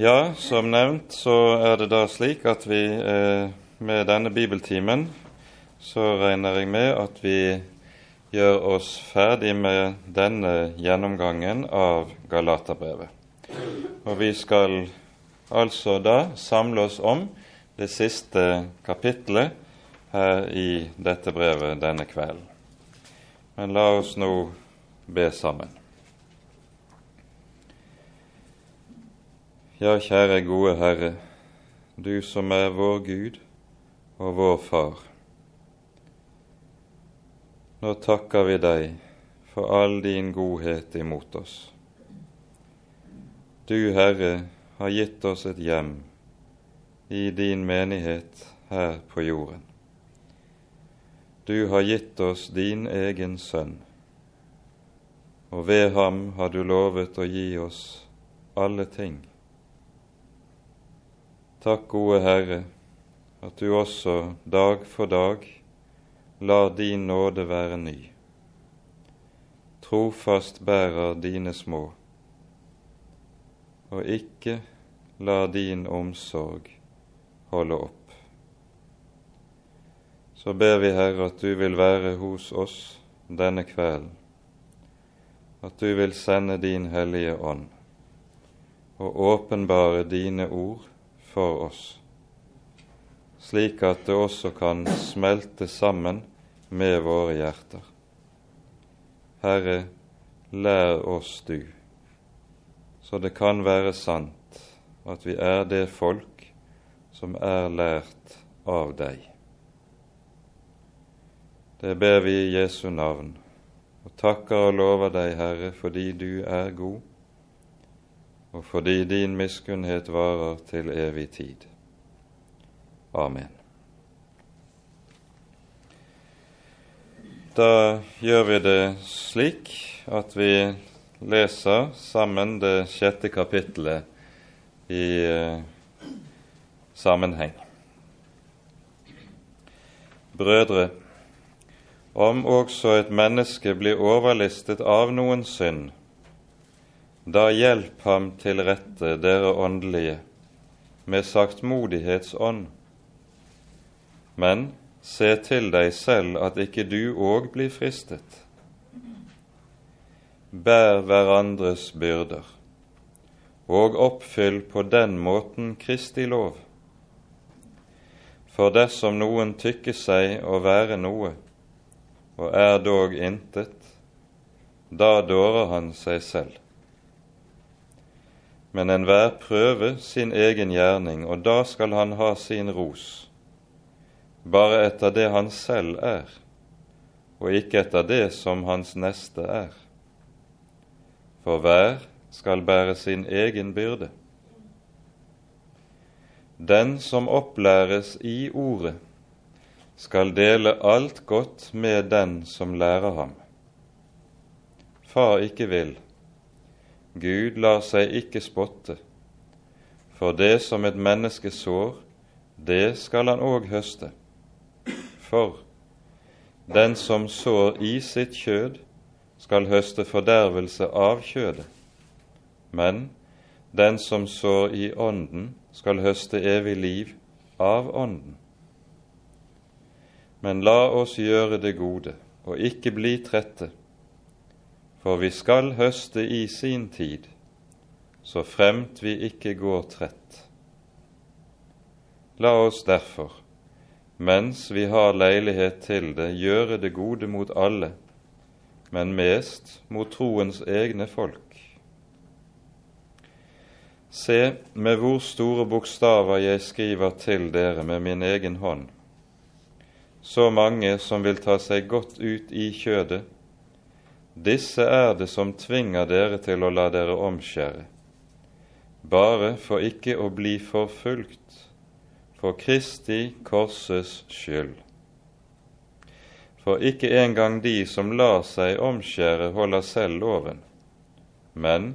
Ja, som nevnt så er det da slik at vi eh, med denne bibeltimen så regner jeg med at vi gjør oss ferdig med denne gjennomgangen av Galaterbrevet. Og vi skal altså da samle oss om det siste kapittelet her i dette brevet denne kvelden. Men la oss nå be sammen. Ja, kjære gode Herre, du som er vår Gud og vår Far. Nå takker vi deg for all din godhet imot oss. Du, Herre, har gitt oss et hjem i din menighet her på jorden. Du har gitt oss din egen sønn, og ved ham har du lovet å gi oss alle ting. Takk, gode Herre, at du også dag for dag lar din nåde være ny. Trofast bærer dine små, og ikke lar din omsorg holde opp. Så ber vi, Herre, at du vil være hos oss denne kvelden, at du vil sende din Hellige Ånd og åpenbare dine ord for oss, slik at det også kan smelte sammen med våre hjerter. Herre, lær oss du, så det kan være sant at vi er det folk som er lært av deg. Det ber vi i Jesu navn, og takker og lover deg, Herre, fordi du er god og fordi din miskunnhet varer til evig tid. Amen. Da gjør vi det slik at vi leser sammen det sjette kapittelet i eh, sammenheng. Brødre, om også et menneske blir overlistet av noen synd, da hjelp ham til rette, dere åndelige, med saktmodighetsånd. Men se til deg selv at ikke du òg blir fristet. Bær hverandres byrder, og oppfyll på den måten Kristi lov. For dersom noen tykker seg å være noe, og er dog intet, da dårer han seg selv men enhver prøve sin egen gjerning, og da skal han ha sin ros, bare etter det han selv er, og ikke etter det som hans neste er. For hver skal bære sin egen byrde. Den som opplæres i Ordet, skal dele alt godt med den som lærer ham. Far ikke vil, Gud lar seg ikke spotte, for det som et menneske sår, det skal han òg høste. For den som sår i sitt kjød, skal høste fordervelse av kjødet, men den som sår i Ånden, skal høste evig liv av Ånden. Men la oss gjøre det gode og ikke bli trette, for vi skal høste i sin tid, så fremt vi ikke går trett. La oss derfor, mens vi har leilighet til det, gjøre det gode mot alle, men mest mot troens egne folk. Se med hvor store bokstaver jeg skriver til dere med min egen hånd. Så mange som vil ta seg godt ut i kjødet, disse er det som tvinger dere til å la dere omskjære, bare for ikke å bli forfulgt for Kristi korses skyld. For ikke engang de som lar seg omskjære, holder selv loven, men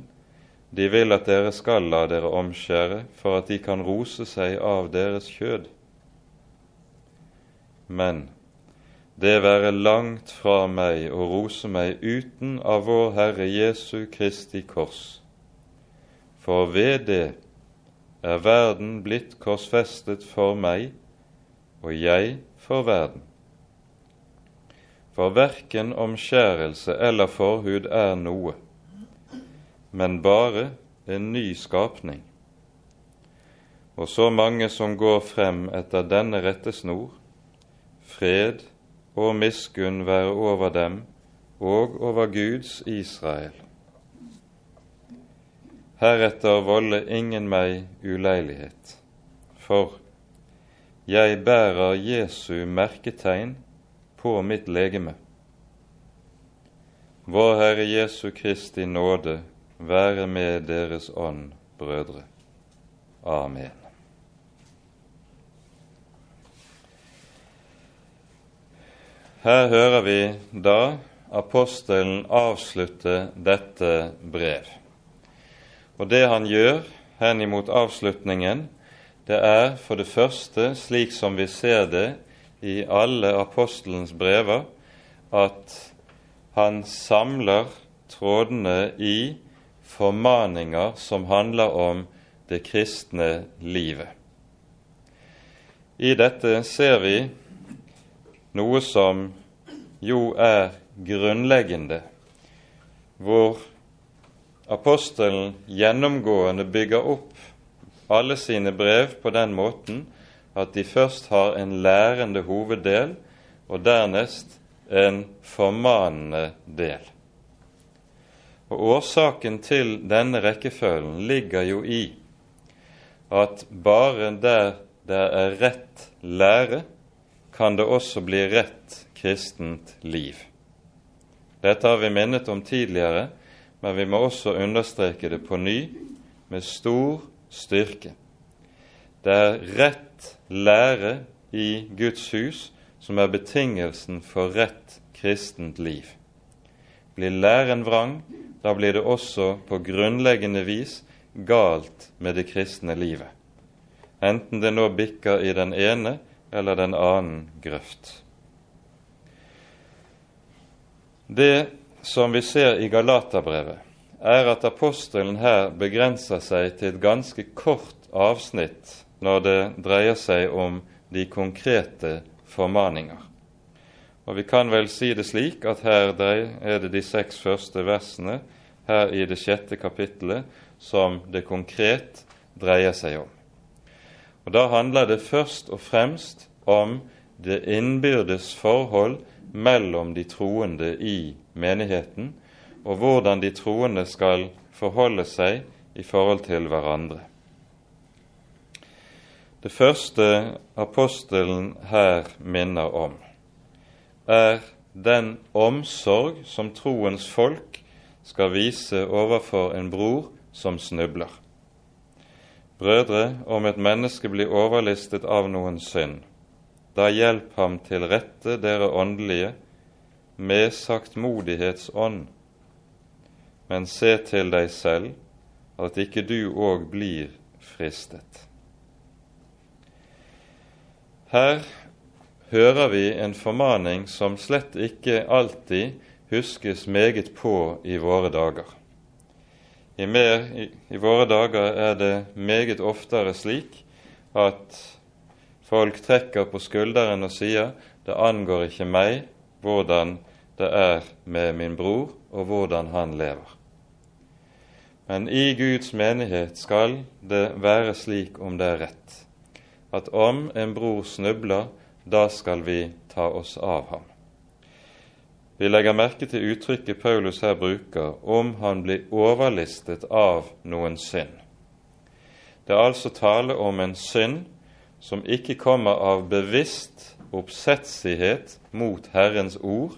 de vil at dere skal la dere omskjære for at de kan rose seg av deres kjød. Men det være langt fra meg å rose meg uten av vår Herre Jesu Kristi kors. For ved det er verden blitt korsfestet for meg, og jeg for verden. For verken omskjærelse eller forhud er noe, men bare en ny skapning. Og så mange som går frem etter denne rettesnor, fred og miskunn være over dem og over Guds Israel. Heretter volde ingen meg uleilighet, for jeg bærer Jesu merketegn på mitt legeme. Vår Herre Jesu Kristi nåde være med deres ånd, brødre. Amen. Her hører vi da apostelen avslutte dette brev. Og det han gjør henimot avslutningen, det er for det første, slik som vi ser det i alle apostelens brever, at han samler trådene i formaninger som handler om det kristne livet. I dette ser vi noe som jo er grunnleggende, hvor apostelen gjennomgående bygger opp alle sine brev på den måten at de først har en lærende hoveddel, og dernest en formanende del. Og Årsaken til denne rekkefølgen ligger jo i at bare der det er rett lære, kan det også bli rett kristent liv. Dette har vi minnet om tidligere, men vi må også understreke det på ny med stor styrke. Det er rett lære i Guds hus som er betingelsen for rett kristent liv. Blir læren vrang, da blir det også på grunnleggende vis galt med det kristne livet, enten det nå bikker i den ene eller den annen grøft. Det som vi ser i Galaterbrevet, er at apostelen her begrenser seg til et ganske kort avsnitt når det dreier seg om de konkrete formaninger. Og Vi kan vel si det slik at her er det de seks første versene her i det sjette kapittelet som det konkret dreier seg om. Og Da handler det først og fremst om det innbyrdes forhold mellom de troende i menigheten, og hvordan de troende skal forholde seg i forhold til hverandre. Det første apostelen her minner om, er den omsorg som troens folk skal vise overfor en bror som snubler. Brødre, om et menneske blir overlistet av noen synd, da hjelp ham til rette, dere åndelige, med saktmodighetsånd, men se til deg selv at ikke du òg blir fristet. Her hører vi en formaning som slett ikke alltid huskes meget på i våre dager. I, mer, i, i våre dager er det meget oftere slik at Folk trekker på skulderen og sier det angår ikke meg hvordan det er med min bror, og hvordan han lever. Men i Guds menighet skal det være slik, om det er rett, at om en bror snubler, da skal vi ta oss av ham. Vi legger merke til uttrykket Paulus her bruker, om han blir overlistet av noen synd. Det er altså tale om en synd som ikke kommer av bevisst oppsetsighet mot Herrens ord,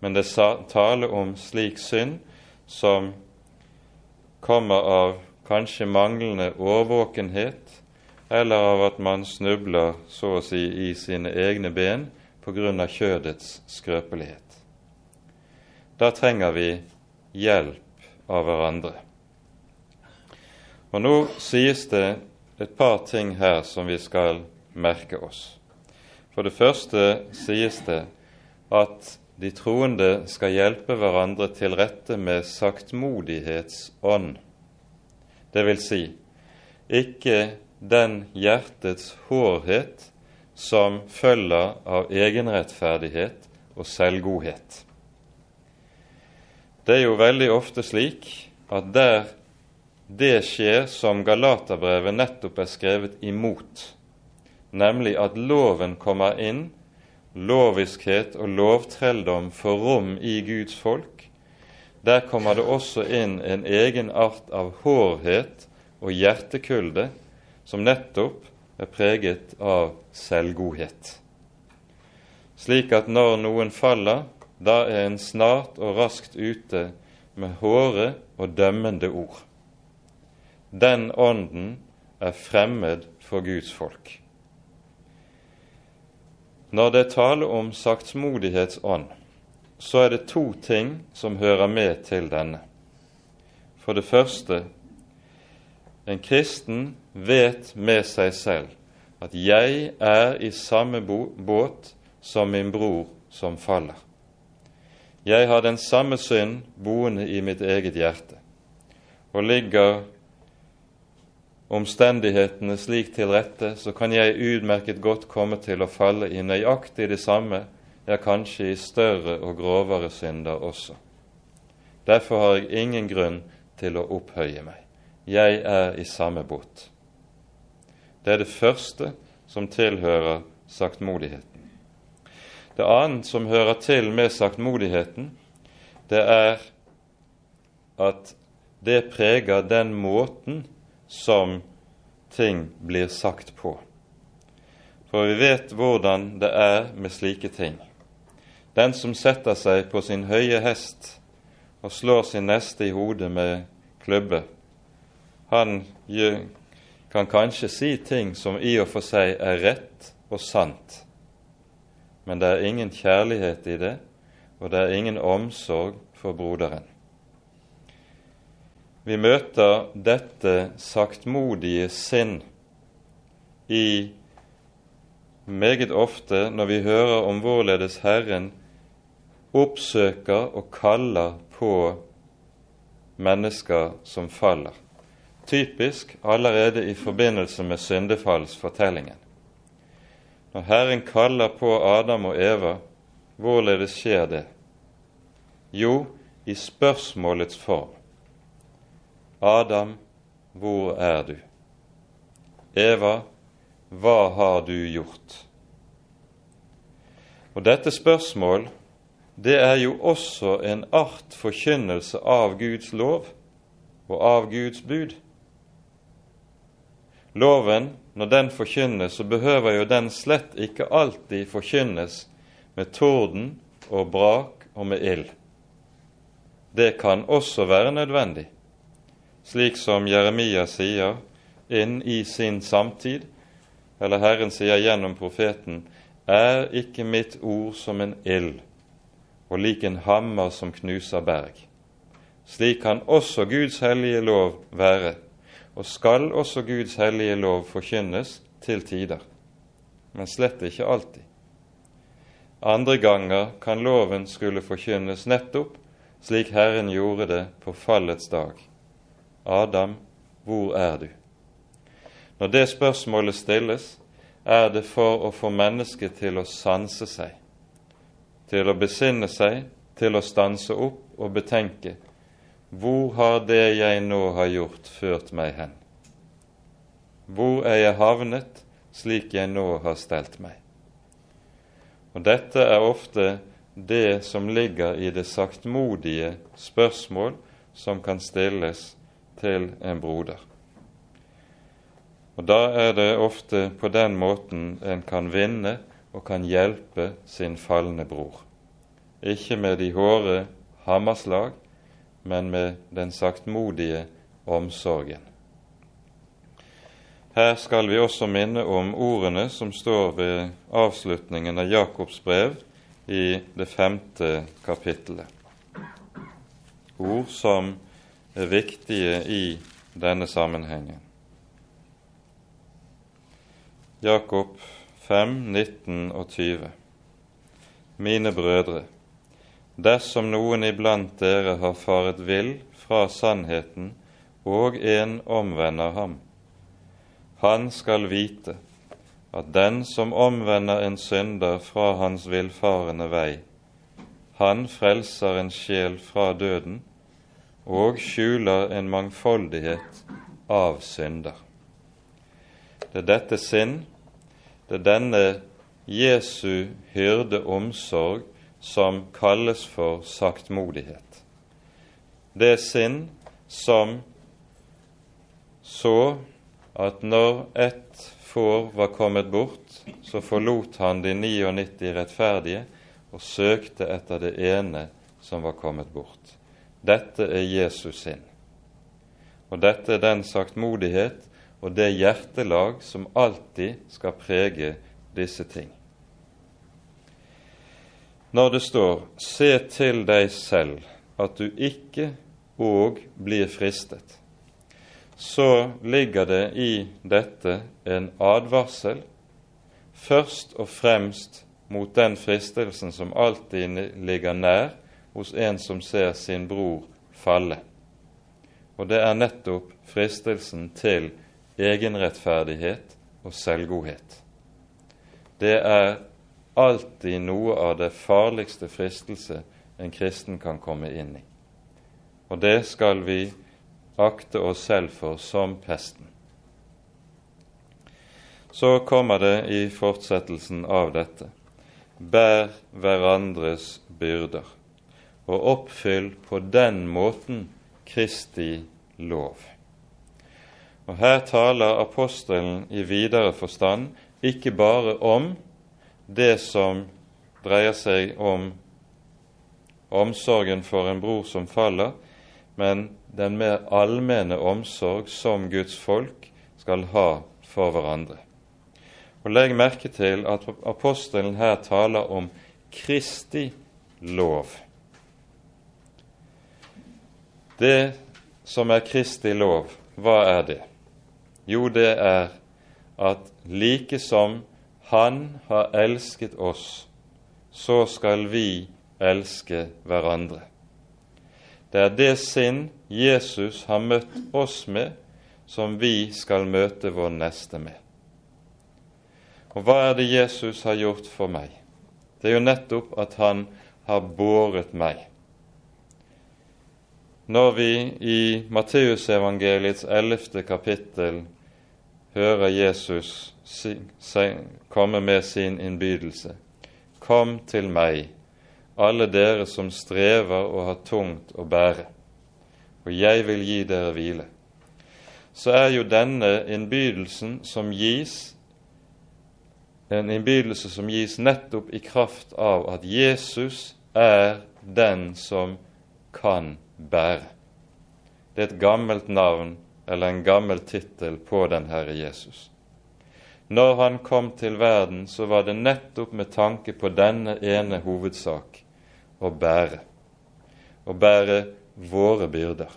men det er tale om slik synd som kommer av kanskje manglende årvåkenhet, eller av at man snubler så å si i sine egne ben på grunn av kjødets skrøpelighet. Da trenger vi hjelp av hverandre. Og nå sies det et par ting her som vi skal merke oss. For det første sies det at de troende skal hjelpe hverandre til rette med saktmodighetsånd. Det vil si, ikke den hjertets hårhet som følger av egenrettferdighet og selvgodhet. Det er jo veldig ofte slik at der det skjer som Galaterbrevet nettopp er skrevet imot, nemlig at loven kommer inn, loviskhet og lovtrelldom får rom i Guds folk, der kommer det også inn en egen art av hårhet og hjertekulde som nettopp er preget av selvgodhet. Slik at når noen faller, da er en snart og raskt ute med hårde og dømmende ord. Den ånden er fremmed for Guds folk. Når det er tale om saktsmodighetsånd, så er det to ting som hører med til denne. For det første, en kristen vet med seg selv at 'jeg er i samme båt som min bror som faller'. Jeg har den samme synd boende i mitt eget hjerte, og ligger omstendighetene slik til rette, så kan jeg utmerket godt komme til å falle i nøyaktig det samme ja, kanskje i større og grovere synder også. Derfor har jeg ingen grunn til å opphøye meg. Jeg er i samme båt. Det er det første som tilhører saktmodigheten. Det annet som hører til med saktmodigheten, det er at det preger den måten som ting blir sagt på. For vi vet hvordan det er med slike ting. Den som setter seg på sin høye hest og slår sin neste i hodet med klubbe, han kan kanskje si ting som i og for seg er rett og sant, men det er ingen kjærlighet i det, og det er ingen omsorg for broderen. Vi møter dette saktmodige sinn i meget ofte når vi hører om hvorledes Herren oppsøker og kaller på mennesker som faller. Typisk allerede i forbindelse med syndefallsfortellingen. Når Herren kaller på Adam og Eva, hvorledes skjer det? Jo, i spørsmålets form. Adam, hvor er du? Eva, hva har du gjort? Og dette spørsmål det er jo også en art forkynnelse av Guds lov og av Guds bud. Loven, når den forkynnes, så behøver jo den slett ikke alltid forkynnes med torden og brak og med ild. Det kan også være nødvendig, slik som Jeremia sier inn i sin samtid, eller Herren sier gjennom profeten, er ikke mitt ord som en ild og lik en hammer som knuser berg. Slik kan også Guds hellige lov være, og skal også Guds hellige lov forkynnes til tider, men slett ikke alltid. Andre ganger kan loven skulle forkynnes nettopp slik Herren gjorde det på fallets dag. Adam, hvor er du? Når det spørsmålet stilles, er det for å få mennesket til å sanse seg, til å besinne seg, til å stanse opp og betenke hvor har det jeg nå har gjort, ført meg hen? Hvor er jeg havnet slik jeg nå har stelt meg? Og Dette er ofte det som ligger i det saktmodige spørsmål som kan stilles til en broder. Og Da er det ofte på den måten en kan vinne og kan hjelpe sin falne bror. Ikke med de hårde hammerslag, men med den saktmodige omsorgen. Her skal vi også minne om ordene som står ved avslutningen av Jakobs brev i det femte kapittelet. Ord som er viktige i denne sammenhengen. Jakob 5, 19 og 20. Mine brødre, dersom noen iblant dere har faret vill fra sannheten, og en omvender ham, han skal vite at den som omvender en synder fra hans villfarende vei, han frelser en sjel fra døden og skjuler en mangfoldighet av synder. Det er dette sinn, det er denne Jesu hyrdeomsorg som kalles for saktmodighet. Det er sinn som så at når ett får var kommet bort, så forlot han de 99 rettferdige og søkte etter det ene som var kommet bort. Dette er Jesus sinn. Og dette er den saktmodighet og det hjertelag som alltid skal prege disse ting. Når det står 'se til deg selv at du ikke òg blir fristet', så ligger det i dette en advarsel først og fremst mot den fristelsen som alltid ligger nær hos en som ser sin bror falle. Og det er nettopp fristelsen til egenrettferdighet og selvgodhet. Det er alltid noe av det farligste fristelse en kristen kan komme inn i. Og det skal vi akte oss selv for som pesten. Så kommer det i fortsettelsen av dette bær hverandres byrder, og oppfyll på den måten Kristi lov. Og Her taler apostelen i videre forstand ikke bare om det som dreier seg om omsorgen for en bror som faller, men den mer allmenne omsorg som Guds folk skal ha for hverandre. Og Legg merke til at apostelen her taler om Kristi lov. Det som er Kristi lov, hva er det? Jo, det er at like som Han har elsket oss, så skal vi elske hverandre. Det er det sinn Jesus har møtt oss med, som vi skal møte vår neste med. Og hva er det Jesus har gjort for meg? Det er jo nettopp at han har båret meg. Når vi i Matteusevangeliets ellevte kapittel hører Jesus komme med sin innbydelse Kom til meg, alle dere som strever og har tungt å bære, og jeg vil gi dere hvile. Så er jo denne innbydelsen som gis, en innbydelse som gis nettopp i kraft av at Jesus er den som kan bære. Det er et gammelt navn eller en gammel tittel på den Herre Jesus. Når han kom til verden, så var det nettopp med tanke på denne ene hovedsak å bære. Å bære våre byrder.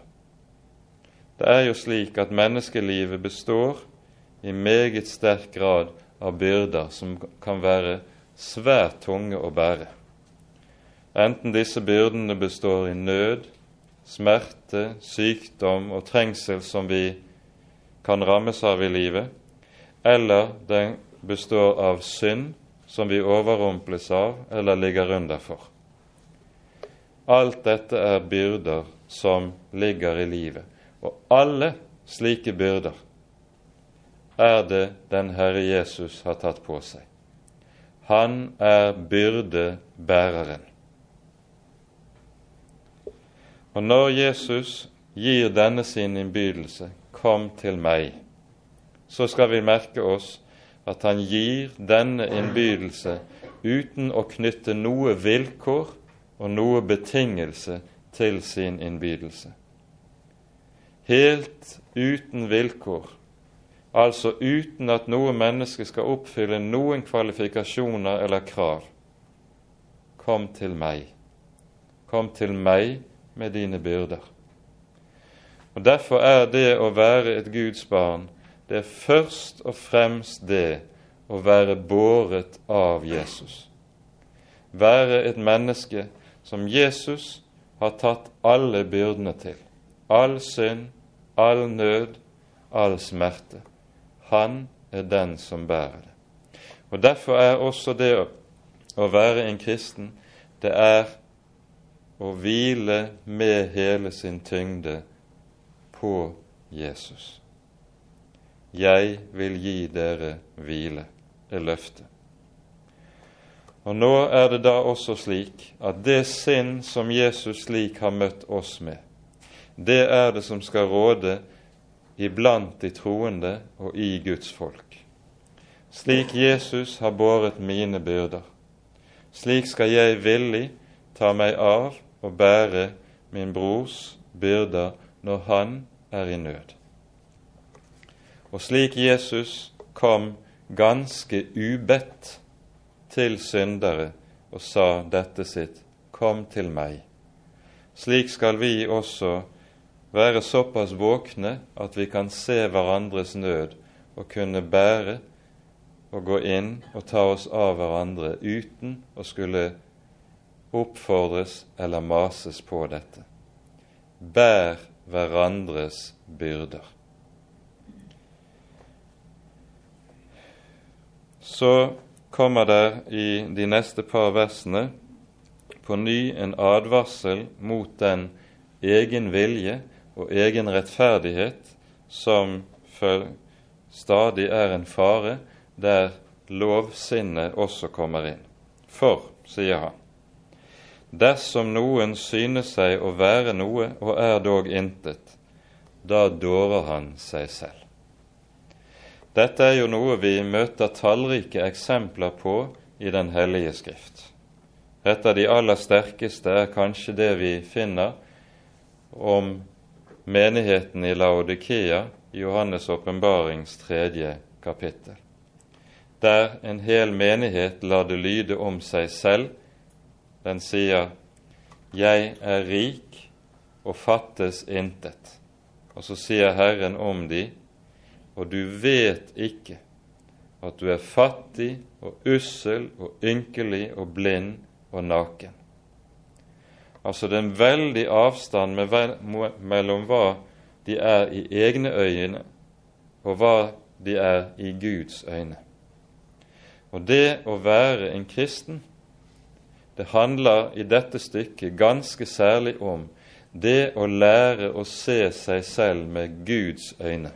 Det er jo slik at menneskelivet består i meget sterk grad av byrder som kan være svært tunge å bære. Enten disse byrdene består i nød, smerte, sykdom og trengsel som vi kan rammes av i livet, eller den består av synd som vi overrumples av eller ligger under for. Alt dette er byrder som ligger i livet. Og alle slike byrder er det den Herre Jesus har tatt på seg. Han er byrdebæreren. Og når Jesus gir denne sin innbydelse, 'Kom til meg', så skal vi merke oss at han gir denne innbydelse uten å knytte noe vilkår og noe betingelse til sin innbydelse. Helt uten vilkår, altså uten at noe menneske skal oppfylle noen kvalifikasjoner eller krav. Kom til meg. Kom til meg med dine byrder. Og Derfor er det å være et Guds barn det er først og fremst det å være båret av Jesus. Være et menneske som Jesus har tatt alle byrdene til. All synd, all nød, all smerte. Han er den som bærer det. Og Derfor er også det å være en kristen, det er å hvile med hele sin tyngde på Jesus. Jeg vil gi dere hvile, er løftet. Og nå er det da også slik at det sinn som Jesus slik har møtt oss med, det er det som skal råde iblant de troende og i Guds folk. Slik Jesus har båret mine byrder, slik skal jeg villig ta meg av og bære min brors byrder når han er i nød. Og slik Jesus kom ganske ubedt til syndere og sa dette sitt, Kom til meg. Slik skal vi også være såpass våkne at vi kan se hverandres nød og kunne bære og gå inn og ta oss av hverandre uten å skulle oppfordres eller mases på dette. Bær hverandres byrder. Så kommer der i de neste par versene på ny en advarsel mot den egen vilje og egen rettferdighet som stadig er en fare der lovsinnet også kommer inn. For, sier han, dersom noen synes seg å være noe og er dog intet, da dårer han seg selv. Dette er jo noe vi møter tallrike eksempler på i Den hellige skrift. Et av de aller sterkeste er kanskje det vi finner om menigheten i Laodikea i Johannes' åpenbarings tredje kapittel, der en hel menighet lar det lyde om seg selv. Den sier 'Jeg er rik og fattes intet'. Og så sier Herren om de og du vet ikke at du er fattig og ussel og ynkelig og blind og naken. Altså det er en veldig avstand mellom hva de er i egne øyne, og hva de er i Guds øyne. Og det å være en kristen, det handler i dette stykket ganske særlig om det å lære å se seg selv med Guds øyne.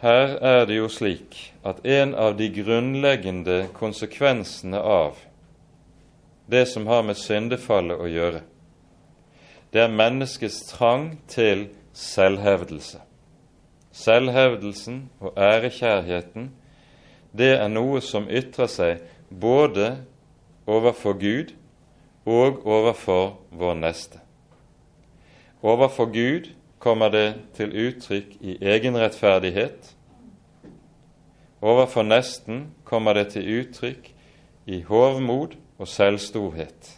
Her er det jo slik at en av de grunnleggende konsekvensene av det som har med syndefallet å gjøre, det er menneskets trang til selvhevdelse. Selvhevdelsen og ærekjærheten, det er noe som ytrer seg både overfor Gud og overfor vår neste. Overfor Gud kommer det til uttrykk i egenrettferdighet. Overfor nesten kommer det til uttrykk i hovmod og selvstorhet.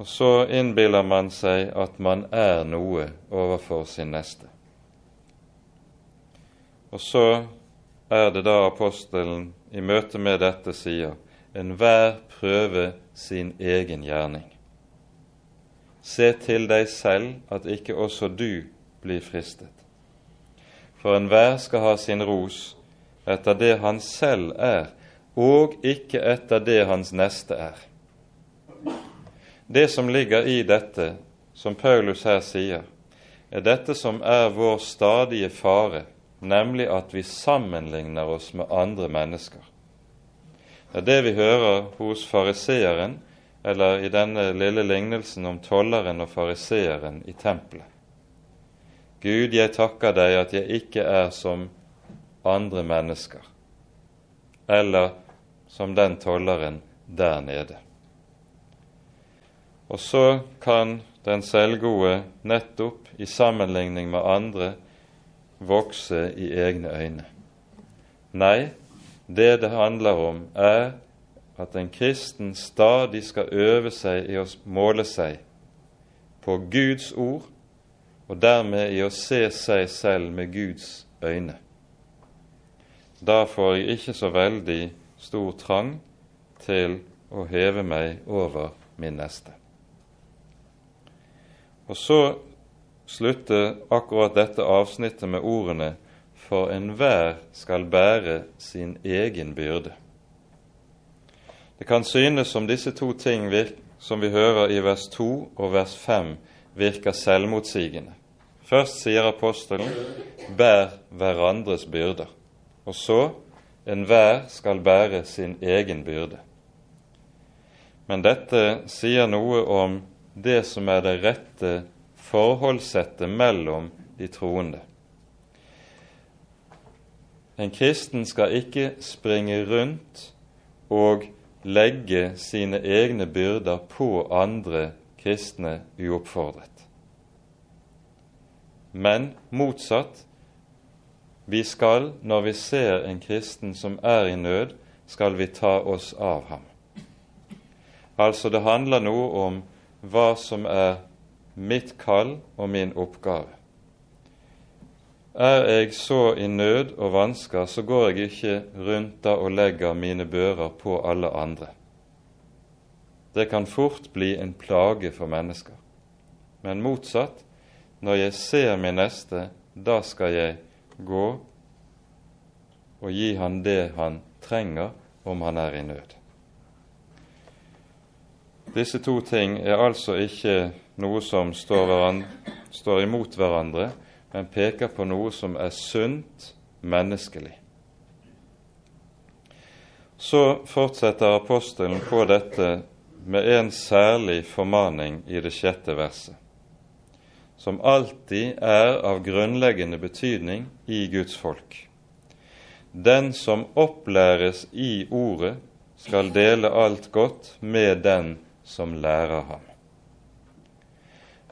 Og så innbiller man seg at man er noe overfor sin neste. Og så er det da apostelen i møte med dette sier enhver prøve sin egen gjerning. Se til deg selv at ikke også du blir fristet. For enhver skal ha sin ros etter det han selv er, og ikke etter det hans neste er. Det som ligger i dette, som Paulus her sier, er dette som er vår stadige fare, nemlig at vi sammenligner oss med andre mennesker. Det er det vi hører hos fariseeren eller i denne lille lignelsen om tolleren og fariseeren i tempelet. Gud, jeg takker deg at jeg ikke er som andre mennesker, eller som den tolleren der nede. Og så kan den selvgode nettopp i sammenligning med andre vokse i egne øyne. Nei, det det handler om, er at en kristen stadig skal øve seg i å måle seg på Guds ord, og dermed i å se seg selv med Guds øyne. Da får jeg ikke så veldig stor trang til å heve meg over min neste. Og så slutter akkurat dette avsnittet med ordene for enhver skal bære sin egen byrde. Det kan synes som disse to ting som vi hører i vers 2 og vers 5, virker selvmotsigende. Først sier apostelen 'bær hverandres byrder', og så 'enhver skal bære sin egen byrde'. Men dette sier noe om det som er det rette forholdssettet mellom de troende. En kristen skal ikke springe rundt og legge sine egne byrder på andre kristne uoppfordret. Men motsatt, vi skal, når vi ser en kristen som er i nød, skal vi ta oss av ham. Altså, det handler noe om hva som er mitt kall og min oppgave. Er jeg så i nød og vansker, så går jeg ikke rundt da og legger mine bører på alle andre. Det kan fort bli en plage for mennesker. Men motsatt, når jeg ser min neste, da skal jeg gå og gi han det han trenger om han er i nød. Disse to ting er altså ikke noe som står, hverandre, står imot hverandre, men peker på noe som er sunt menneskelig. Så fortsetter apostelen på dette med en særlig formaning i det sjette verset, som alltid er av grunnleggende betydning i Guds folk. Den som opplæres i Ordet, skal dele alt godt med den som lærer ham.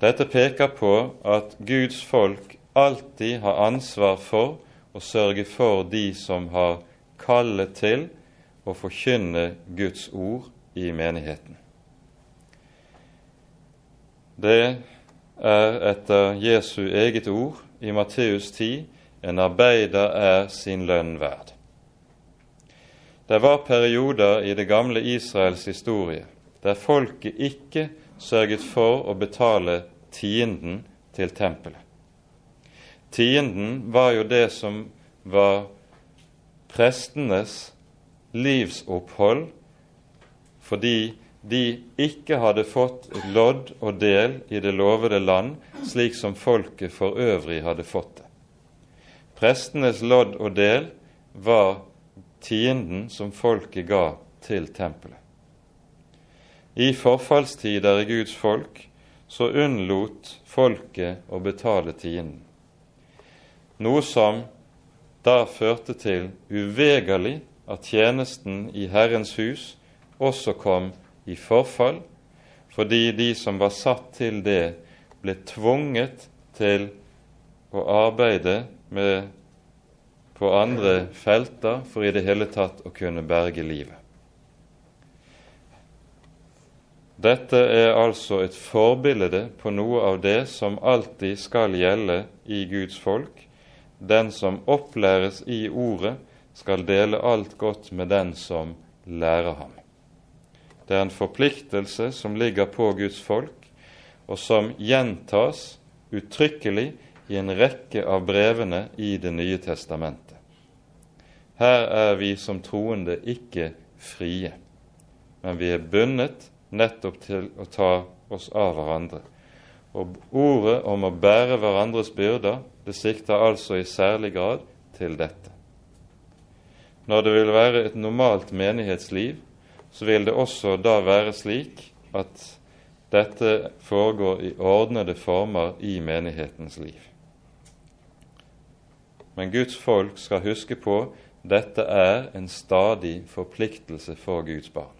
Dette peker på at Guds folk alltid har ansvar for å sørge for de som har kallet til å forkynne Guds ord i menigheten. Det er etter Jesu eget ord i Matteus 10 en arbeider er sin lønn verd. Det var perioder i det gamle Israels historie der folket ikke sørget for å betale tienden til tempelet. Tienden var jo det som var prestenes livsopphold fordi de ikke hadde fått lodd og del i det lovede land, slik som folket for øvrig hadde fått det. Prestenes lodd og del var tienden som folket ga til tempelet. I forfallstider i Guds folk så unnlot folket å betale tienden noe som da førte til uvegerlig at tjenesten i Herrens hus også kom i forfall, fordi de som var satt til det, ble tvunget til å arbeide med, på andre felter for i det hele tatt å kunne berge livet. Dette er altså et forbilde på noe av det som alltid skal gjelde i Guds folk, den som opplæres i Ordet, skal dele alt godt med den som lærer ham. Det er en forpliktelse som ligger på Guds folk, og som gjentas uttrykkelig i en rekke av brevene i Det nye testamentet. Her er vi som troende ikke frie, men vi er bundet nettopp til å ta oss av hverandre. Og ordet om å bære hverandres byrder det sikter altså i særlig grad til dette. Når det vil være et normalt menighetsliv, så vil det også da være slik at dette foregår i ordnede former i menighetens liv. Men Guds folk skal huske på dette er en stadig forpliktelse for Guds barn.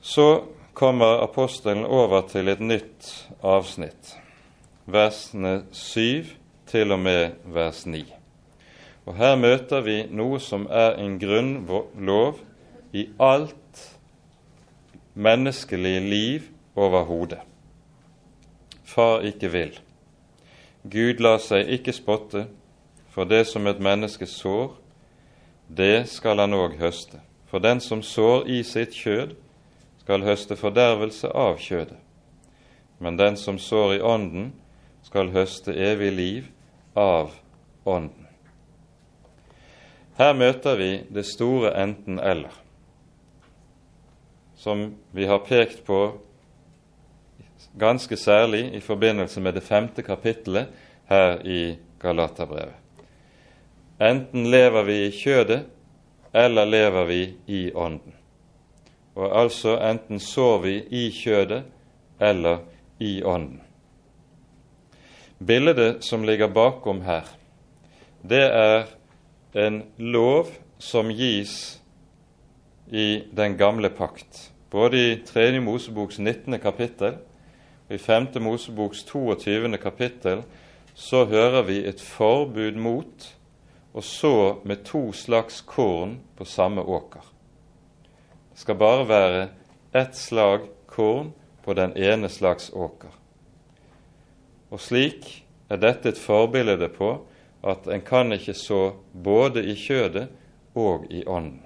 Så kommer apostelen over til et nytt avsnitt versene 7 til og med vers 9. Og Her møter vi noe som er en grunnlov i alt menneskelig liv overhodet. Far ikke vil. Gud lar seg ikke spotte, for det som et menneske sår, det skal han òg høste. For den som sår i sitt kjød, skal høste fordervelse av kjødet men den som sår i Ånden, skal høste evig liv av Ånden. Her møter vi det store enten-eller, som vi har pekt på ganske særlig i forbindelse med det femte kapittelet her i Galaterbrevet. Enten lever vi i kjødet, eller lever vi i Ånden. Og altså enten sår vi i kjødet eller i Ånden. Bildet som ligger bakom her, det er en lov som gis i den gamle pakt. Både i 3. Moseboks 19. kapittel og i 5. Moseboks 22. kapittel så hører vi et forbud mot å så med to slags korn på samme åker. Skal bare være ett slag korn på den ene slags åker. Og slik er dette et forbilde på at en kan ikke så både i kjødet og i ånden.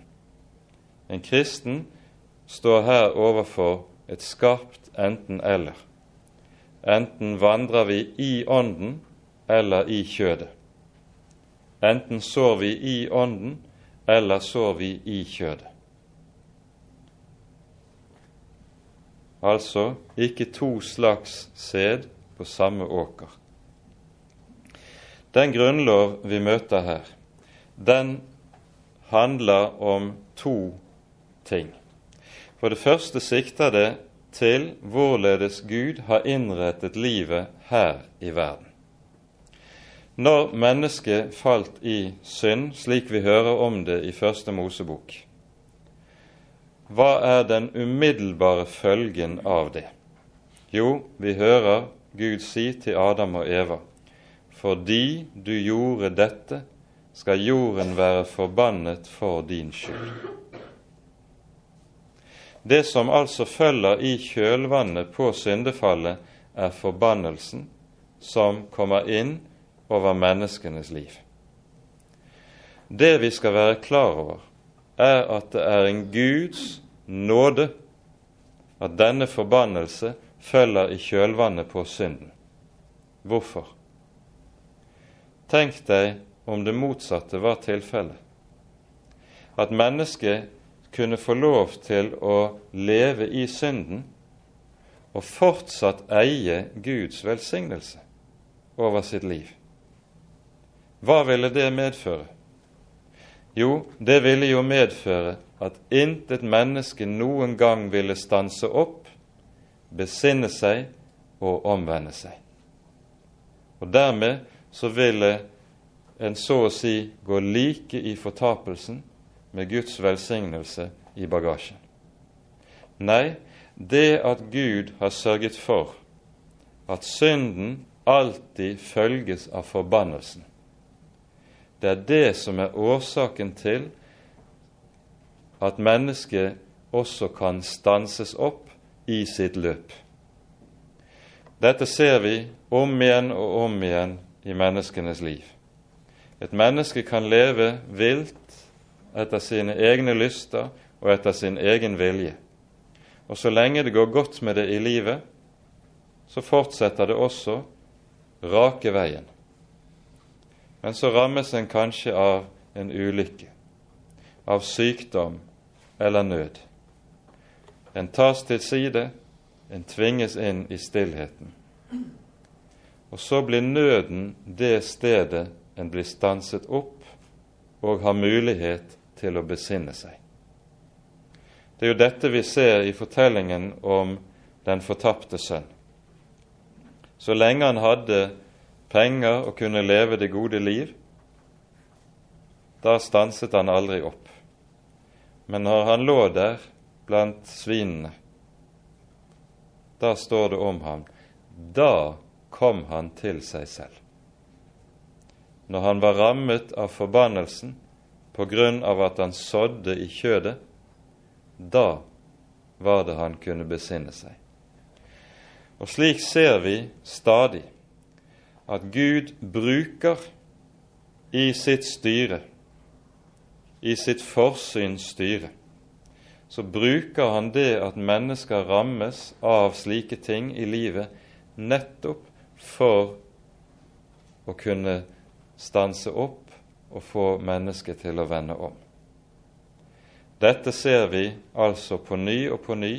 En kristen står her overfor et skarpt enten-eller. Enten vandrer vi i ånden eller i kjødet. Enten sår vi i ånden, eller sår vi i kjødet. Altså ikke to slags sæd på samme åker. Den grunnlov vi møter her, den handler om to ting. For det første sikter det til hvorledes Gud har innrettet livet her i verden. Når mennesket falt i synd, slik vi hører om det i Første Mosebok, hva er den umiddelbare følgen av det? Jo, vi hører Gud si til Adam og Eva, fordi du gjorde dette, skal jorden være forbannet for din skyld. Det som altså følger i kjølvannet på syndefallet, er forbannelsen som kommer inn over menneskenes liv. Det vi skal være klar over, er at det er en Guds nåde at denne forbannelse følger i kjølvannet på synden. Hvorfor? Tenk deg om det motsatte var tilfellet. At mennesket kunne få lov til å leve i synden og fortsatt eie Guds velsignelse over sitt liv. Hva ville det medføre? Jo, det ville jo medføre at intet menneske noen gang ville stanse opp, besinne seg og omvende seg. Og dermed så ville en så å si gå like i fortapelsen med Guds velsignelse i bagasjen. Nei, det at Gud har sørget for at synden alltid følges av forbannelsen, det er det som er årsaken til at mennesket også kan stanses opp i sitt løp. Dette ser vi om igjen og om igjen i menneskenes liv. Et menneske kan leve vilt etter sine egne lyster og etter sin egen vilje. Og så lenge det går godt med det i livet, så fortsetter det også rake veien. Men så rammes en kanskje av en ulykke, av sykdom eller nød. En tas til side, en tvinges inn i stillheten. Og så blir nøden det stedet en blir stanset opp og har mulighet til å besinne seg. Det er jo dette vi ser i fortellingen om den fortapte sønn. Så lenge han hadde penger og kunne leve det gode liv, da stanset han aldri opp. Men når han lå der blant svinene, da står det om ham da kom han til seg selv. Når han var rammet av forbannelsen på grunn av at han sådde i kjødet, da var det han kunne besinne seg. Og slik ser vi stadig at Gud bruker i sitt styre, i sitt forsyns styre, så bruker han det at mennesker rammes av slike ting i livet, nettopp for å kunne stanse opp og få mennesket til å vende om. Dette ser vi altså på ny og på ny,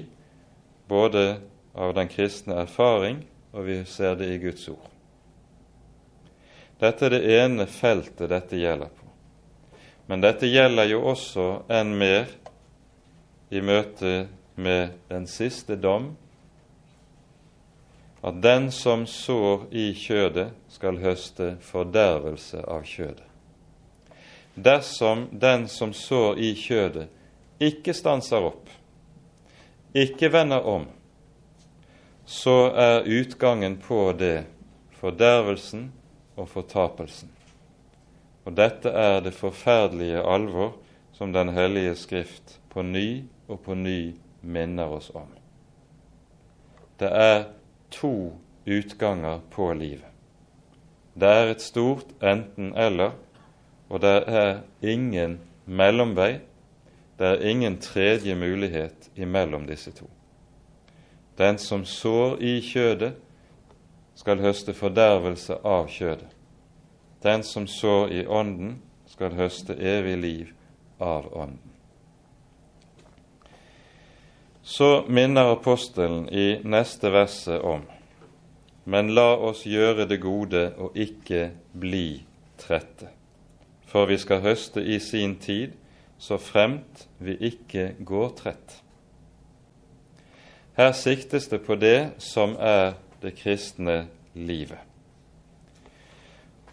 både av den kristne erfaring, og vi ser det i Guds ord. Dette er det ene feltet dette gjelder på. Men dette gjelder jo også enn mer i møte med den siste dom, at den som sår i kjødet, skal høste fordervelse av kjødet. Dersom den som sår i kjødet, ikke stanser opp, ikke vender om, så er utgangen på det fordervelsen og fortapelsen. Og dette er det forferdelige alvor som Den hellige Skrift på ny og på ny minner oss om. Det er to utganger på livet. Det er et stort enten-eller, og det er ingen mellomvei. Det er ingen tredje mulighet imellom disse to. Den som sår i kjødet, skal høste fordervelse av kjødet. Den som sår i Ånden, skal høste evig liv av Ånden. Så minner apostelen i neste verset om men la oss gjøre det gode og ikke bli trette, for vi skal høste i sin tid, så fremt vi ikke går trett. Her siktes det på det som er det kristne livet.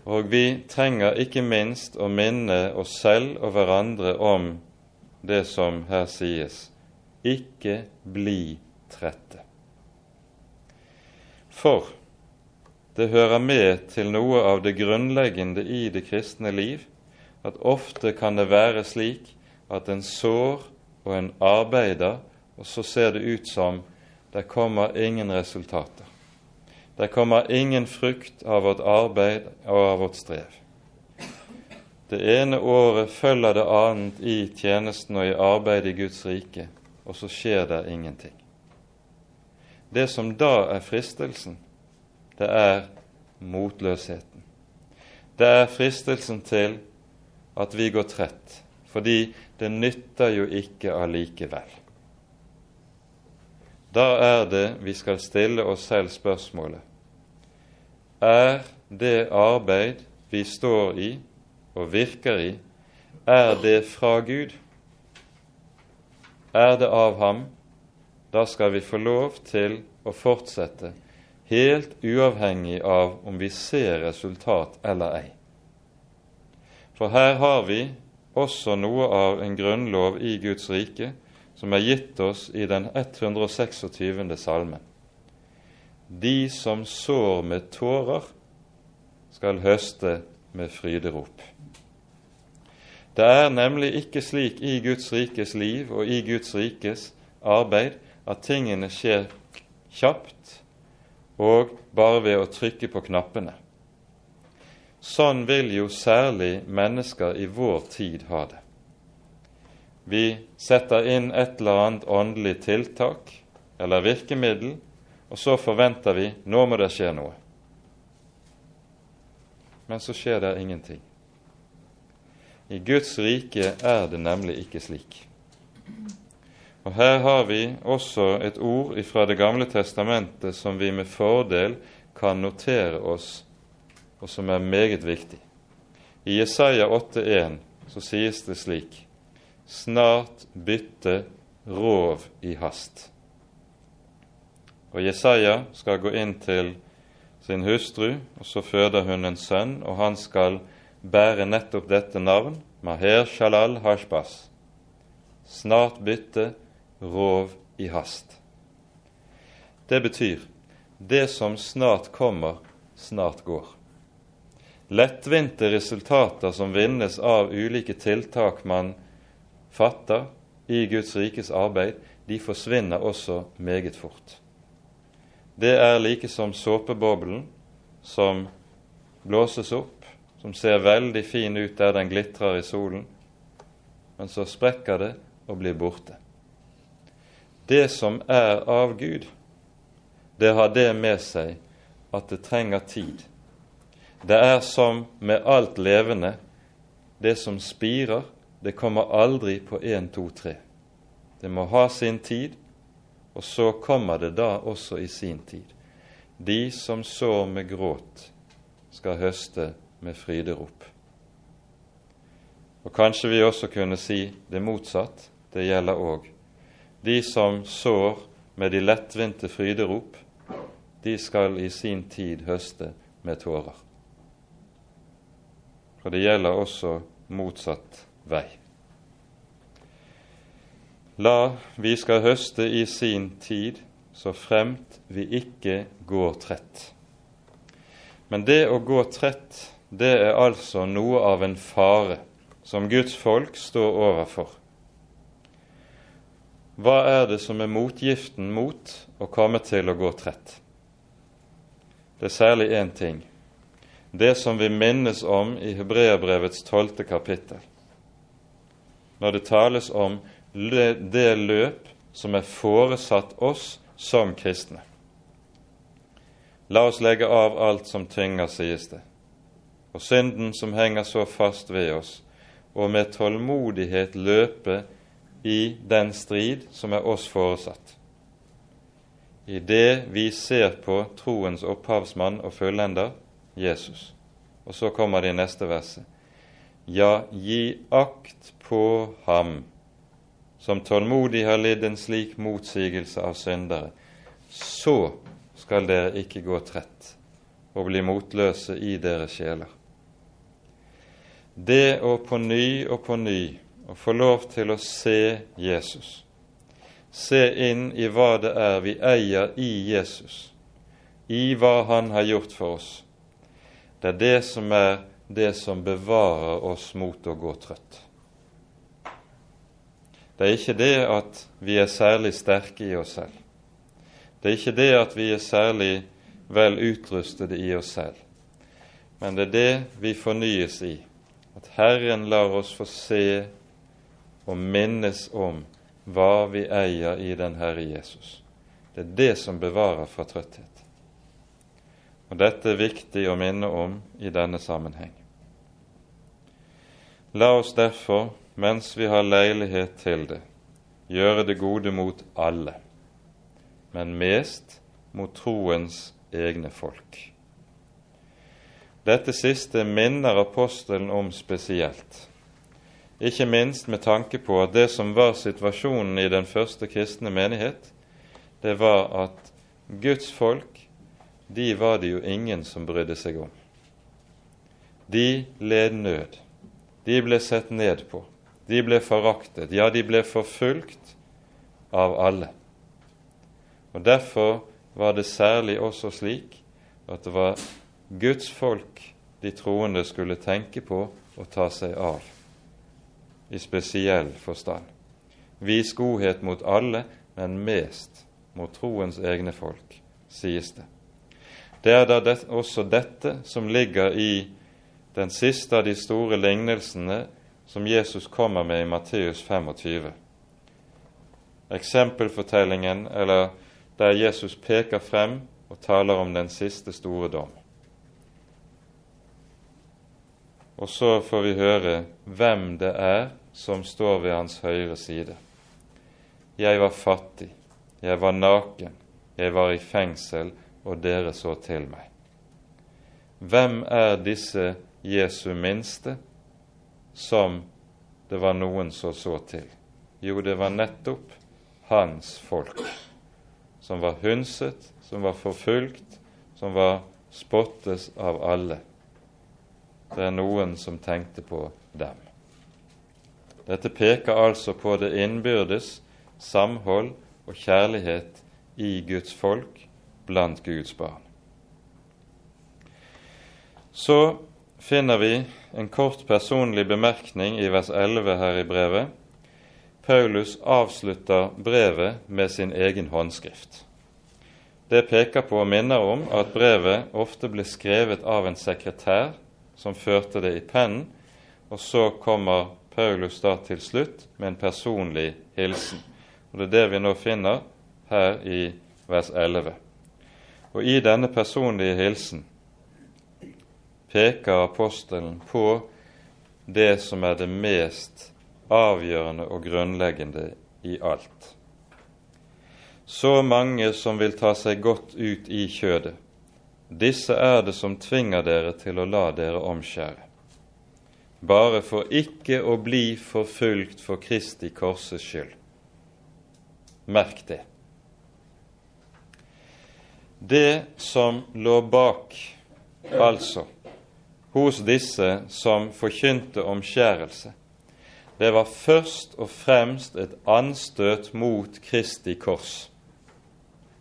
Og vi trenger ikke minst å minne oss selv og hverandre om det som her sies ikke bli trette. For det hører med til noe av det grunnleggende i det kristne liv at ofte kan det være slik at en sår og en arbeider, og så ser det ut som det kommer ingen resultater. Det kommer ingen frukt av vårt arbeid og av vårt strev. Det ene året følger det annet i tjenesten og i arbeidet i Guds rike, og så skjer det ingenting. Det som da er fristelsen, det er motløsheten. Det er fristelsen til at vi går trett, fordi det nytter jo ikke allikevel. Da er det vi skal stille oss selv spørsmålet Er det arbeid vi står i og virker i, er det fra Gud? Er det av ham? Da skal vi få lov til å fortsette, helt uavhengig av om vi ser resultat eller ei. For her har vi også noe av en grunnlov i Guds rike som er gitt oss i den 126. salmen. De som sår med tårer, skal høste med fryderop. Det er nemlig ikke slik i Guds rikes liv og i Guds rikes arbeid at tingene skjer kjapt og bare ved å trykke på knappene. Sånn vil jo særlig mennesker i vår tid ha det. Vi setter inn et eller annet åndelig tiltak eller virkemiddel, og så forventer vi nå må det skje noe. Men så skjer det ingenting. I Guds rike er det nemlig ikke slik. Og Her har vi også et ord fra Det gamle testamentet som vi med fordel kan notere oss, og som er meget viktig. I Jesaja 8,1 så sies det slik snart bytte rov i hast. Og Jesaja skal gå inn til sin hustru, og så føder hun en sønn, og han skal bære nettopp dette navn, Maher Shalal Hashbas. Snart bytte rov i hast. Det betyr det som snart kommer, snart går. Lettvinte resultater som vinnes av ulike tiltak man fatter i Guds rikes arbeid, de forsvinner også meget fort. Det er like som såpeboblen som blåses opp, som ser veldig fin ut der den glitrer i solen, men så sprekker det og blir borte. Det som er av Gud, det har det med seg at det trenger tid. Det er som med alt levende. Det som spirer, det kommer aldri på én, to, tre. Det må ha sin tid, og så kommer det da også i sin tid. De som sår med gråt, skal høste med fryderop. Og kanskje vi også kunne si det motsatt. Det gjelder òg. De som sår med de lettvinte fryderop, de skal i sin tid høste med tårer. For det gjelder også motsatt vei. La vi skal høste i sin tid, så fremt vi ikke går trett. Men det å gå trett, det er altså noe av en fare som Guds folk står overfor. Hva er det som er motgiften mot å komme til å gå trett? Det er særlig én ting. Det som vi minnes om i Hebreabrevets tolvte kapittel, når det tales om det løp som er foresatt oss som kristne. La oss legge av alt som tynger, sies det, og synden som henger så fast ved oss, og med tålmodighet løpe i den strid som er oss foresatt. I det vi ser på troens opphavsmann og fullender, Jesus. Og så kommer det i neste verset. Ja, gi akt på ham som tålmodig har lidd en slik motsigelse av syndere, så skal dere ikke gå trett og bli motløse i deres sjeler. Det å på ny og på ny å få lov til å se Jesus, se inn i hva det er vi eier i Jesus, i hva Han har gjort for oss, det er det som er det som bevarer oss mot å gå trøtt. Det er ikke det at vi er særlig sterke i oss selv. Det er ikke det at vi er særlig vel utrustede i oss selv. Men det er det vi fornyes i, at Herren lar oss få se og minnes om hva vi eier i den Herre Jesus. Det er det som bevarer fra trøtthet. Og dette er viktig å minne om i denne sammenheng. La oss derfor mens vi har leilighet til det, gjøre det gode mot alle, men mest mot troens egne folk. Dette siste minner apostelen om spesielt, ikke minst med tanke på at det som var situasjonen i den første kristne menighet, det var at Guds folk, de var det jo ingen som brydde seg om. De led nød. De ble sett ned på. De ble foraktet, ja, de ble forfulgt av alle. Og Derfor var det særlig også slik at det var Guds folk de troende skulle tenke på og ta seg av, i spesiell forstand. Vis godhet mot alle, men mest mot troens egne folk, sies det. Det er da det, også dette som ligger i den siste av de store lignelsene som Jesus kommer med i Matteus 25. Eksempelfortellingen, eller der Jesus peker frem og taler om den siste store dom. Og så får vi høre hvem det er som står ved hans høyre side. Jeg var fattig, jeg var naken, jeg var i fengsel, og dere så til meg. Hvem er disse Jesu minste? Som det var noen som så til? Jo, det var nettopp hans folk, som var hundset, som var forfulgt, som var spottes av alle. Det er noen som tenkte på dem. Dette peker altså på det innbyrdes samhold og kjærlighet i Guds folk blant Guds barn. Så finner vi en kort personlig bemerkning i vers 11 her i brevet. Paulus avslutter brevet med sin egen håndskrift. Det peker på og minner om at brevet ofte ble skrevet av en sekretær som førte det i pennen, og så kommer Paulus da til slutt med en personlig hilsen. Og Det er det vi nå finner her i vers 11. Og i denne personlige hilsen peker apostelen på det som er det mest avgjørende og grunnleggende i alt. Så mange som vil ta seg godt ut i kjødet, disse er det som tvinger dere til å la dere omskjære, bare for ikke å bli forfulgt for Kristi korses skyld. Merk det. Det som lå bak, altså, hos disse som forkynte omskjærelse, det var først og fremst et anstøt mot Kristi kors.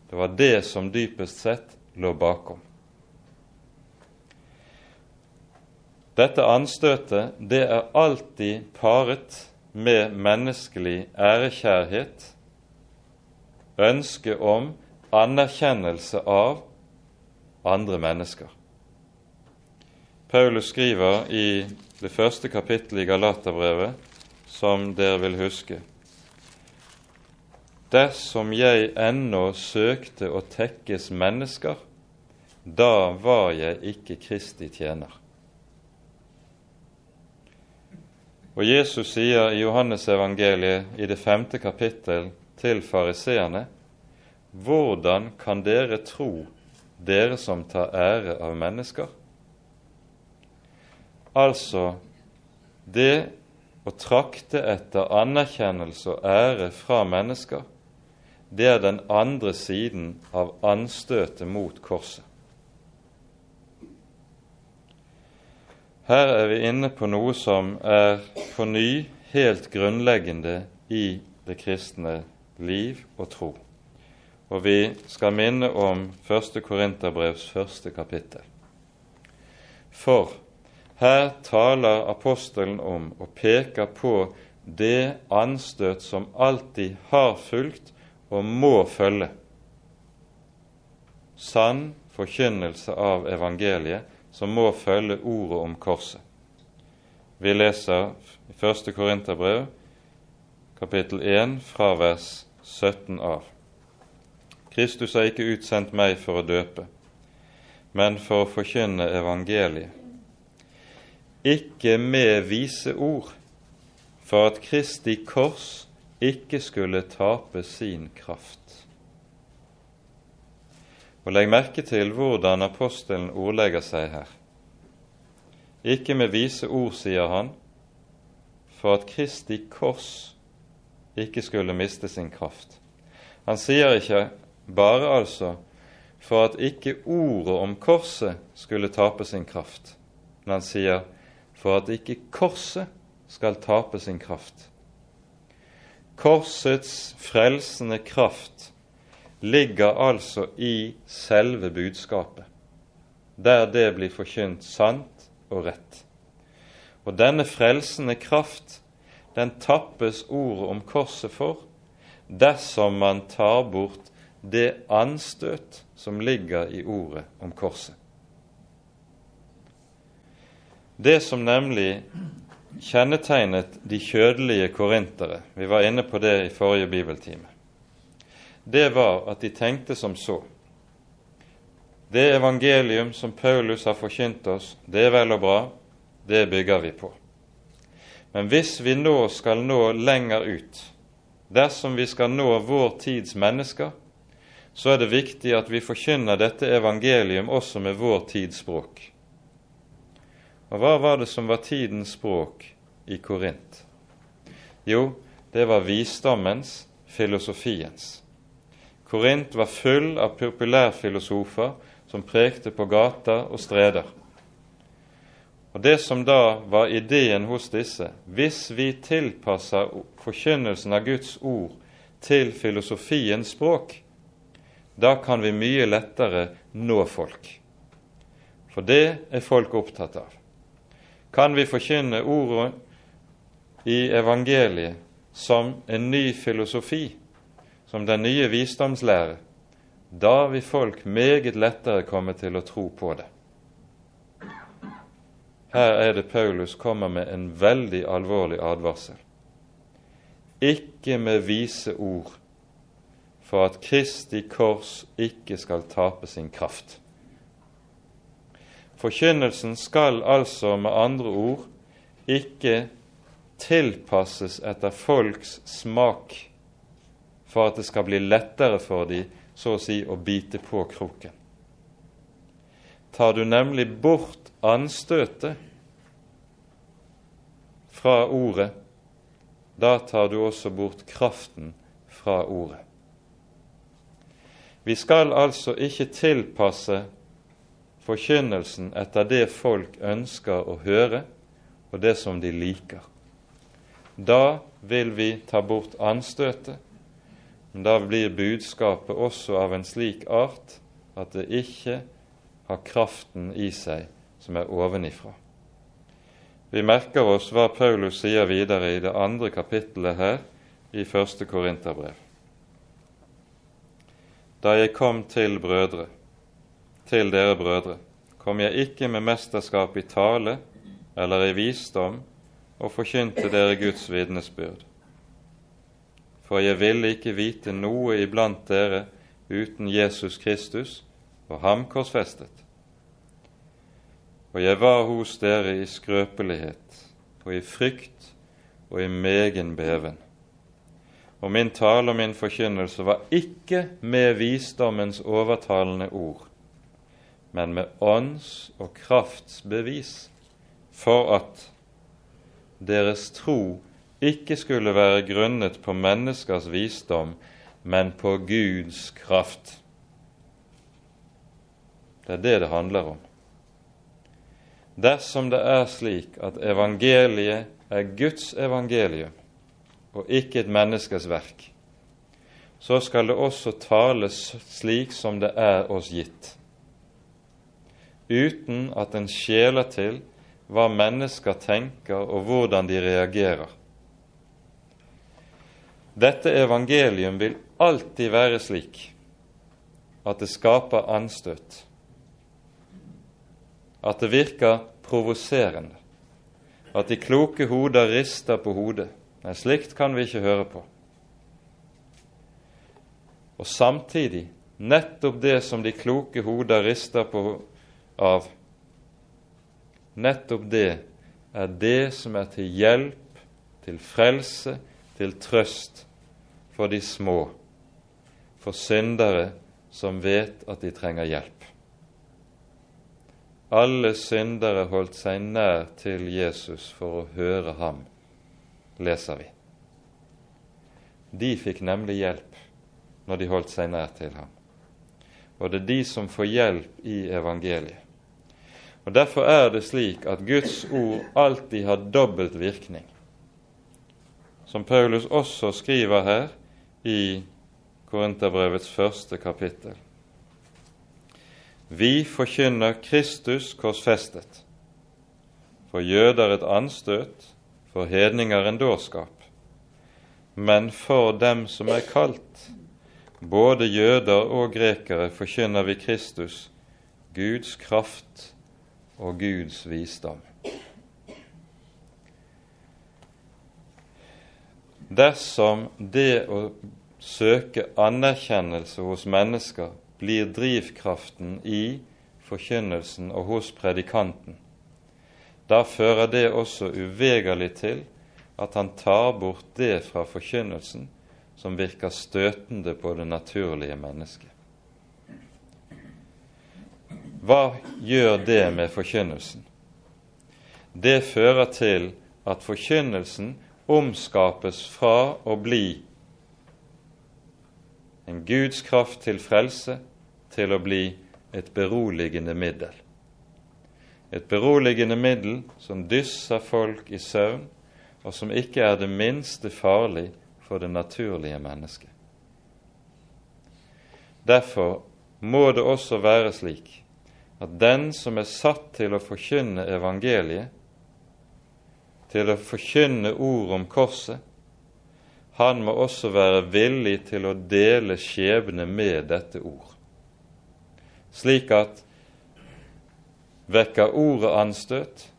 Det var det som dypest sett lå bakom. Dette anstøtet det er alltid paret med menneskelig ærekjærhet, ønske om anerkjennelse av andre mennesker. Paulus skriver i det første kapittelet i Galaterbrevet, som dere vil huske Dersom jeg ennå søkte å tekkes mennesker, da var jeg ikke Kristi tjener. Og Jesus sier i Johannesevangeliet i det femte kapittel til fariseerne hvordan kan dere tro, dere som tar ære av mennesker? Altså, det å trakte etter anerkjennelse og ære fra mennesker, det er den andre siden av anstøtet mot korset. Her er vi inne på noe som er på ny helt grunnleggende i det kristne liv og tro. Og vi skal minne om 1. Korinterbrevs første kapittel. For her taler apostelen om og peker på det anstøt som alltid har fulgt og må følge sann forkynnelse av evangeliet som må følge ordet om korset. Vi leser i 1. Korinterbrev, kapittel 1, fra vers 17 av. Kristus har ikke utsendt meg for å døpe, men for å forkynne evangeliet. Ikke med vise ord, for at Kristi kors ikke skulle tape sin kraft. Og Legg merke til hvordan apostelen ordlegger seg her. Ikke med vise ord, sier han, for at Kristi kors ikke skulle miste sin kraft. Han sier ikke bare altså for at ikke ordet om korset skulle tape sin kraft. Men han sier for at ikke korset skal tape sin kraft. Korsets frelsende kraft ligger altså i selve budskapet, der det blir forkynt sant og rett. Og denne frelsende kraft, den tappes ordet om korset for dersom man tar bort det anstøt som ligger i ordet om korset. Det som nemlig kjennetegnet de kjødelige korintere, vi var inne på det i forrige bibeltime, det var at de tenkte som så. Det evangelium som Paulus har forkynt oss, det er vel og bra, det bygger vi på. Men hvis vi nå skal nå lenger ut, dersom vi skal nå vår tids mennesker, så er det viktig at vi forkynner dette evangelium også med vår tids språk. Og hva var det som var tidens språk i Korint? Jo, det var visdommens, filosofiens. Korint var full av populærfilosofer som prekte på gater og streder. Og Det som da var ideen hos disse, hvis vi tilpasser forkynnelsen av Guds ord til filosofiens språk, da kan vi mye lettere nå folk. For det er folk opptatt av. Kan vi forkynne ordet i evangeliet som en ny filosofi, som den nye visdomslære, da vil folk meget lettere komme til å tro på det. Her er det Paulus kommer med en veldig alvorlig advarsel. Ikke med vise ord for at Kristi kors ikke skal tape sin kraft. Forkynnelsen skal altså med andre ord ikke tilpasses etter folks smak for at det skal bli lettere for dem så å si å bite på kroken. Tar du nemlig bort anstøtet fra ordet, da tar du også bort kraften fra ordet. Vi skal altså ikke tilpasse forkynnelsen etter det folk ønsker å høre, og det som de liker. Da vil vi ta bort anstøtet, men da blir budskapet også av en slik art at det ikke har kraften i seg som er ovenifra. Vi merker oss hva Paulus sier videre i det andre kapittelet her i første Korinterbrev. Da jeg kom til brødre, til dere brødre, kom jeg ikke med mesterskap i tale eller i visdom og forkynte dere Guds vitnesbyrd for jeg ville ikke vite noe iblant dere uten Jesus Kristus og ham korsfestet. Og jeg var hos dere i skrøpelighet og i frykt og i megen beven. Og min tale og min forkynnelse var ikke med visdommens overtalende ord, men med ånds og krafts bevis, for at deres tro ikke skulle være grunnet på menneskers visdom, men på Guds kraft. Det er det det handler om. Dersom det er slik at evangeliet er Guds evangelium og ikke et menneskes verk, så skal det også tales slik som det er oss gitt, uten at en skjeler til hva mennesker tenker og hvordan de reagerer. Dette evangelium vil alltid være slik at det skaper anstøt, at det virker provoserende, at de kloke hoder rister på hodet. Nei, slikt kan vi ikke høre på. Og samtidig, nettopp det som de kloke hoder rister på av, nettopp det er det som er til hjelp, til frelse, til trøst for de små, for syndere som vet at de trenger hjelp. Alle syndere holdt seg nær til Jesus for å høre ham, leser vi. De fikk nemlig hjelp når de holdt seg nær til ham. Og det er de som får hjelp i evangeliet. Og Derfor er det slik at Guds ord alltid har dobbelt virkning. Som Paulus også skriver her i Korinterbrevets første kapittel. Vi forkynner Kristus korsfestet, for jøder et anstøt, for hedninger en dårskap. Men for dem som er kalt, både jøder og grekere, forkynner vi Kristus, Guds kraft og Guds visdom. Dersom det å søke anerkjennelse hos mennesker blir drivkraften i forkynnelsen og hos predikanten, da fører det også uvegerlig til at han tar bort det fra forkynnelsen som virker støtende på det naturlige mennesket. Hva gjør det med forkynnelsen? Det fører til at forkynnelsen omskapes fra å bli en Guds kraft til frelse til å bli et beroligende middel. Et beroligende middel som dysser folk i søvn, og som ikke er det minste farlig for det naturlige mennesket. Derfor må det også være slik at den som er satt til å forkynne evangeliet, til å forkynne ord om korset, han må også være villig til å dele skjebne med dette ord, slik at vekker ordet anstøt,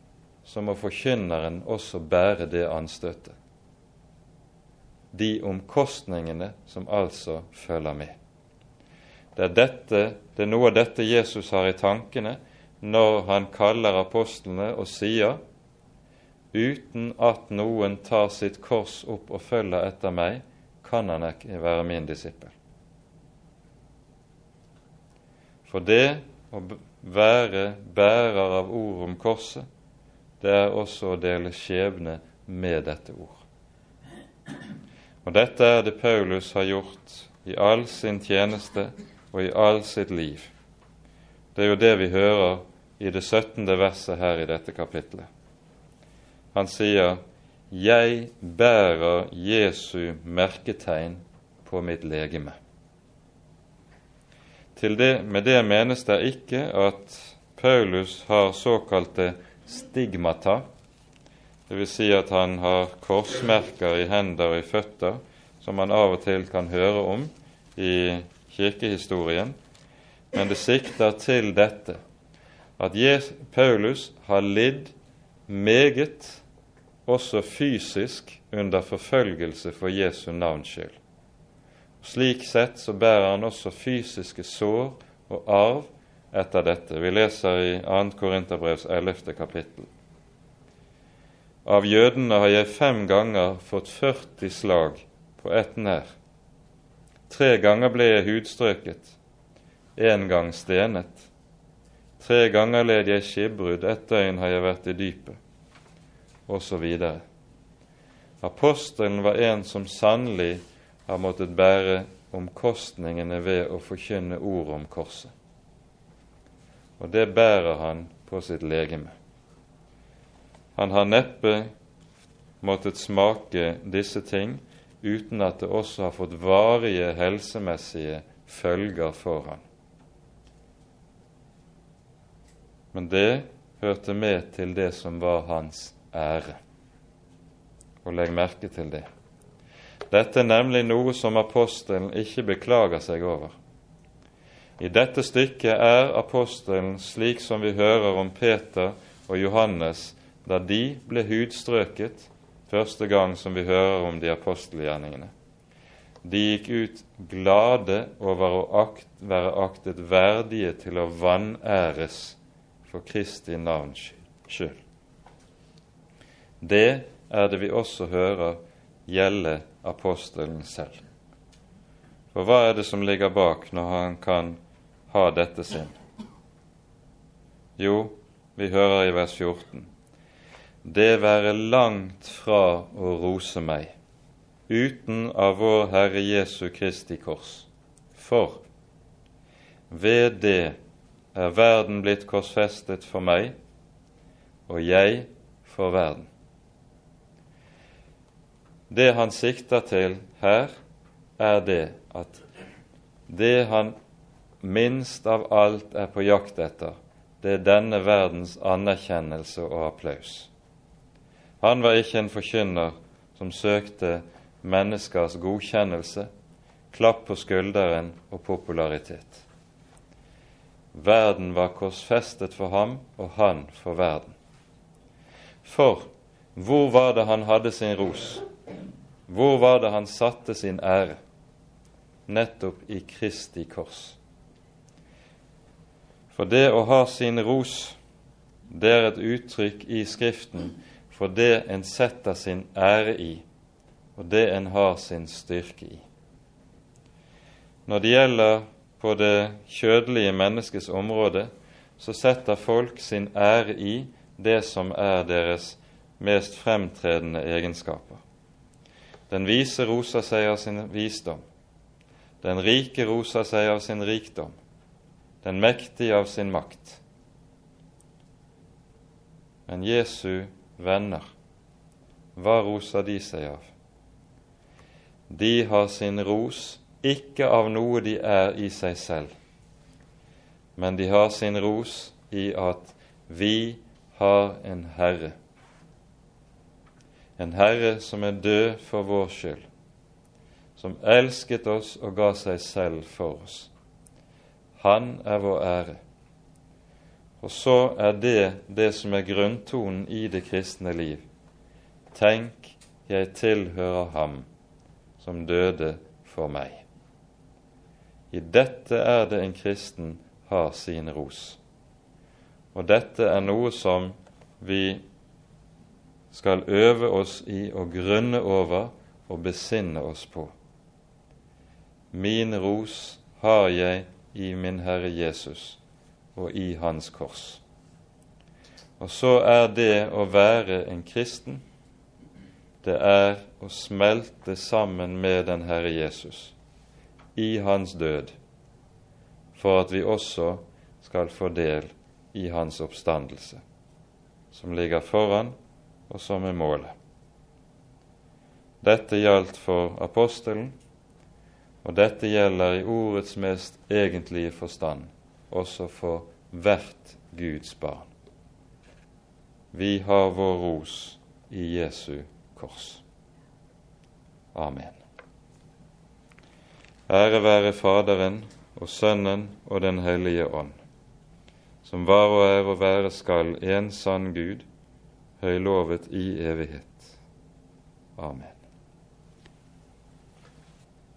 så må forkynneren også bære det anstøtet. de omkostningene som altså følger med. Det er, dette, det er noe av dette Jesus har i tankene når han kaller apostlene og sier uten at noen tar sitt kors opp og følger etter meg, kan han ikke være min disippel. For det å være bærer av ord om korset, det er også å dele skjebne med dette ord. Og dette er det Paulus har gjort i all sin tjeneste og i all sitt liv. Det er jo det vi hører i det 17. verset her i dette kapitlet. Han sier, 'Jeg bærer Jesu merketegn på mitt legeme'. Det, med det menes det ikke at Paulus har såkalte stigmata, dvs. Si at han har korsmerker i hender og i føtter, som man av og til kan høre om i kirkehistorien, men det sikter til dette at Paulus har lidd meget, også fysisk, under forfølgelse for Jesu navns skyld. Slik sett så bærer han også fysiske sår og arv etter dette. Vi leser i 2. Korinterbrevs 11. kapittel. Av jødene har jeg fem ganger fått 40 slag på ett nær. Tre ganger ble jeg hudstrøket, én gang stenet. Tre ganger led jeg skipbrudd, ett døgn har jeg vært i dypet, osv. Apostelen var en som sannelig har måttet bære omkostningene ved å forkynne ordet om korset. Og det bærer han på sitt legeme. Han har neppe måttet smake disse ting uten at det også har fått varige helsemessige følger for ham. Men det hørte med til det som var hans ære. Og legg merke til det. Dette er nemlig noe som apostelen ikke beklager seg over. I dette stykket er apostelen slik som vi hører om Peter og Johannes da de ble hudstrøket første gang som vi hører om de apostelgjerningene. De gikk ut glade over å akt, være aktet verdige til å vanæres for Kristi navns skyld. Det er det vi også hører gjelde apostelen selv. For hva er det som ligger bak når han kan ha dette sinn? Jo, vi hører i vers 14 det være langt fra å rose meg, uten av vår Herre Jesu Kristi kors. For ved det er verden blitt korsfestet for meg, og jeg for verden. Det han sikter til her, er det at det han minst av alt er på jakt etter, det er denne verdens anerkjennelse og applaus. Han var ikke en forkynner som søkte menneskers godkjennelse, klapp på skulderen og popularitet. Verden var korsfestet for ham, og han for verden. For hvor var det han hadde sin ros? Hvor var det han satte sin ære? Nettopp i Kristi kors. For det å ha sin ros, det er et uttrykk i Skriften for det en setter sin ære i, og det en har sin styrke i. Når det gjelder på det kjødelige menneskets område, så setter folk sin ære i det som er deres mest fremtredende egenskaper. Den vise roser seg av sin visdom. Den rike roser seg av sin rikdom. Den mektige av sin makt. Men Jesu venner, hva roser de seg av? De har sin ros ikke av noe de er i seg selv, men de har sin ros i at vi har en Herre. En Herre som er død for vår skyld, som elsket oss og ga seg selv for oss. Han er vår ære. Og så er det det som er grunntonen i det kristne liv. Tenk, jeg tilhører ham som døde for meg. I dette er det en kristen har sin ros. Og dette er noe som vi skal øve oss i å grunne over og besinne oss på. Min ros har jeg i min Herre Jesus og i Hans kors. Og så er det å være en kristen, det er å smelte sammen med den Herre Jesus i Hans død, for at vi også skal få del i Hans oppstandelse, som ligger foran og som er målet. Dette gjaldt for apostelen, og dette gjelder i ordets mest egentlige forstand også for hvert Guds barn. Vi har vår ros i Jesu kors. Amen. Ære være Faderen og Sønnen og Den hellige ånd, som var og er og være skal en sann Gud, høylovet i evighet. Amen.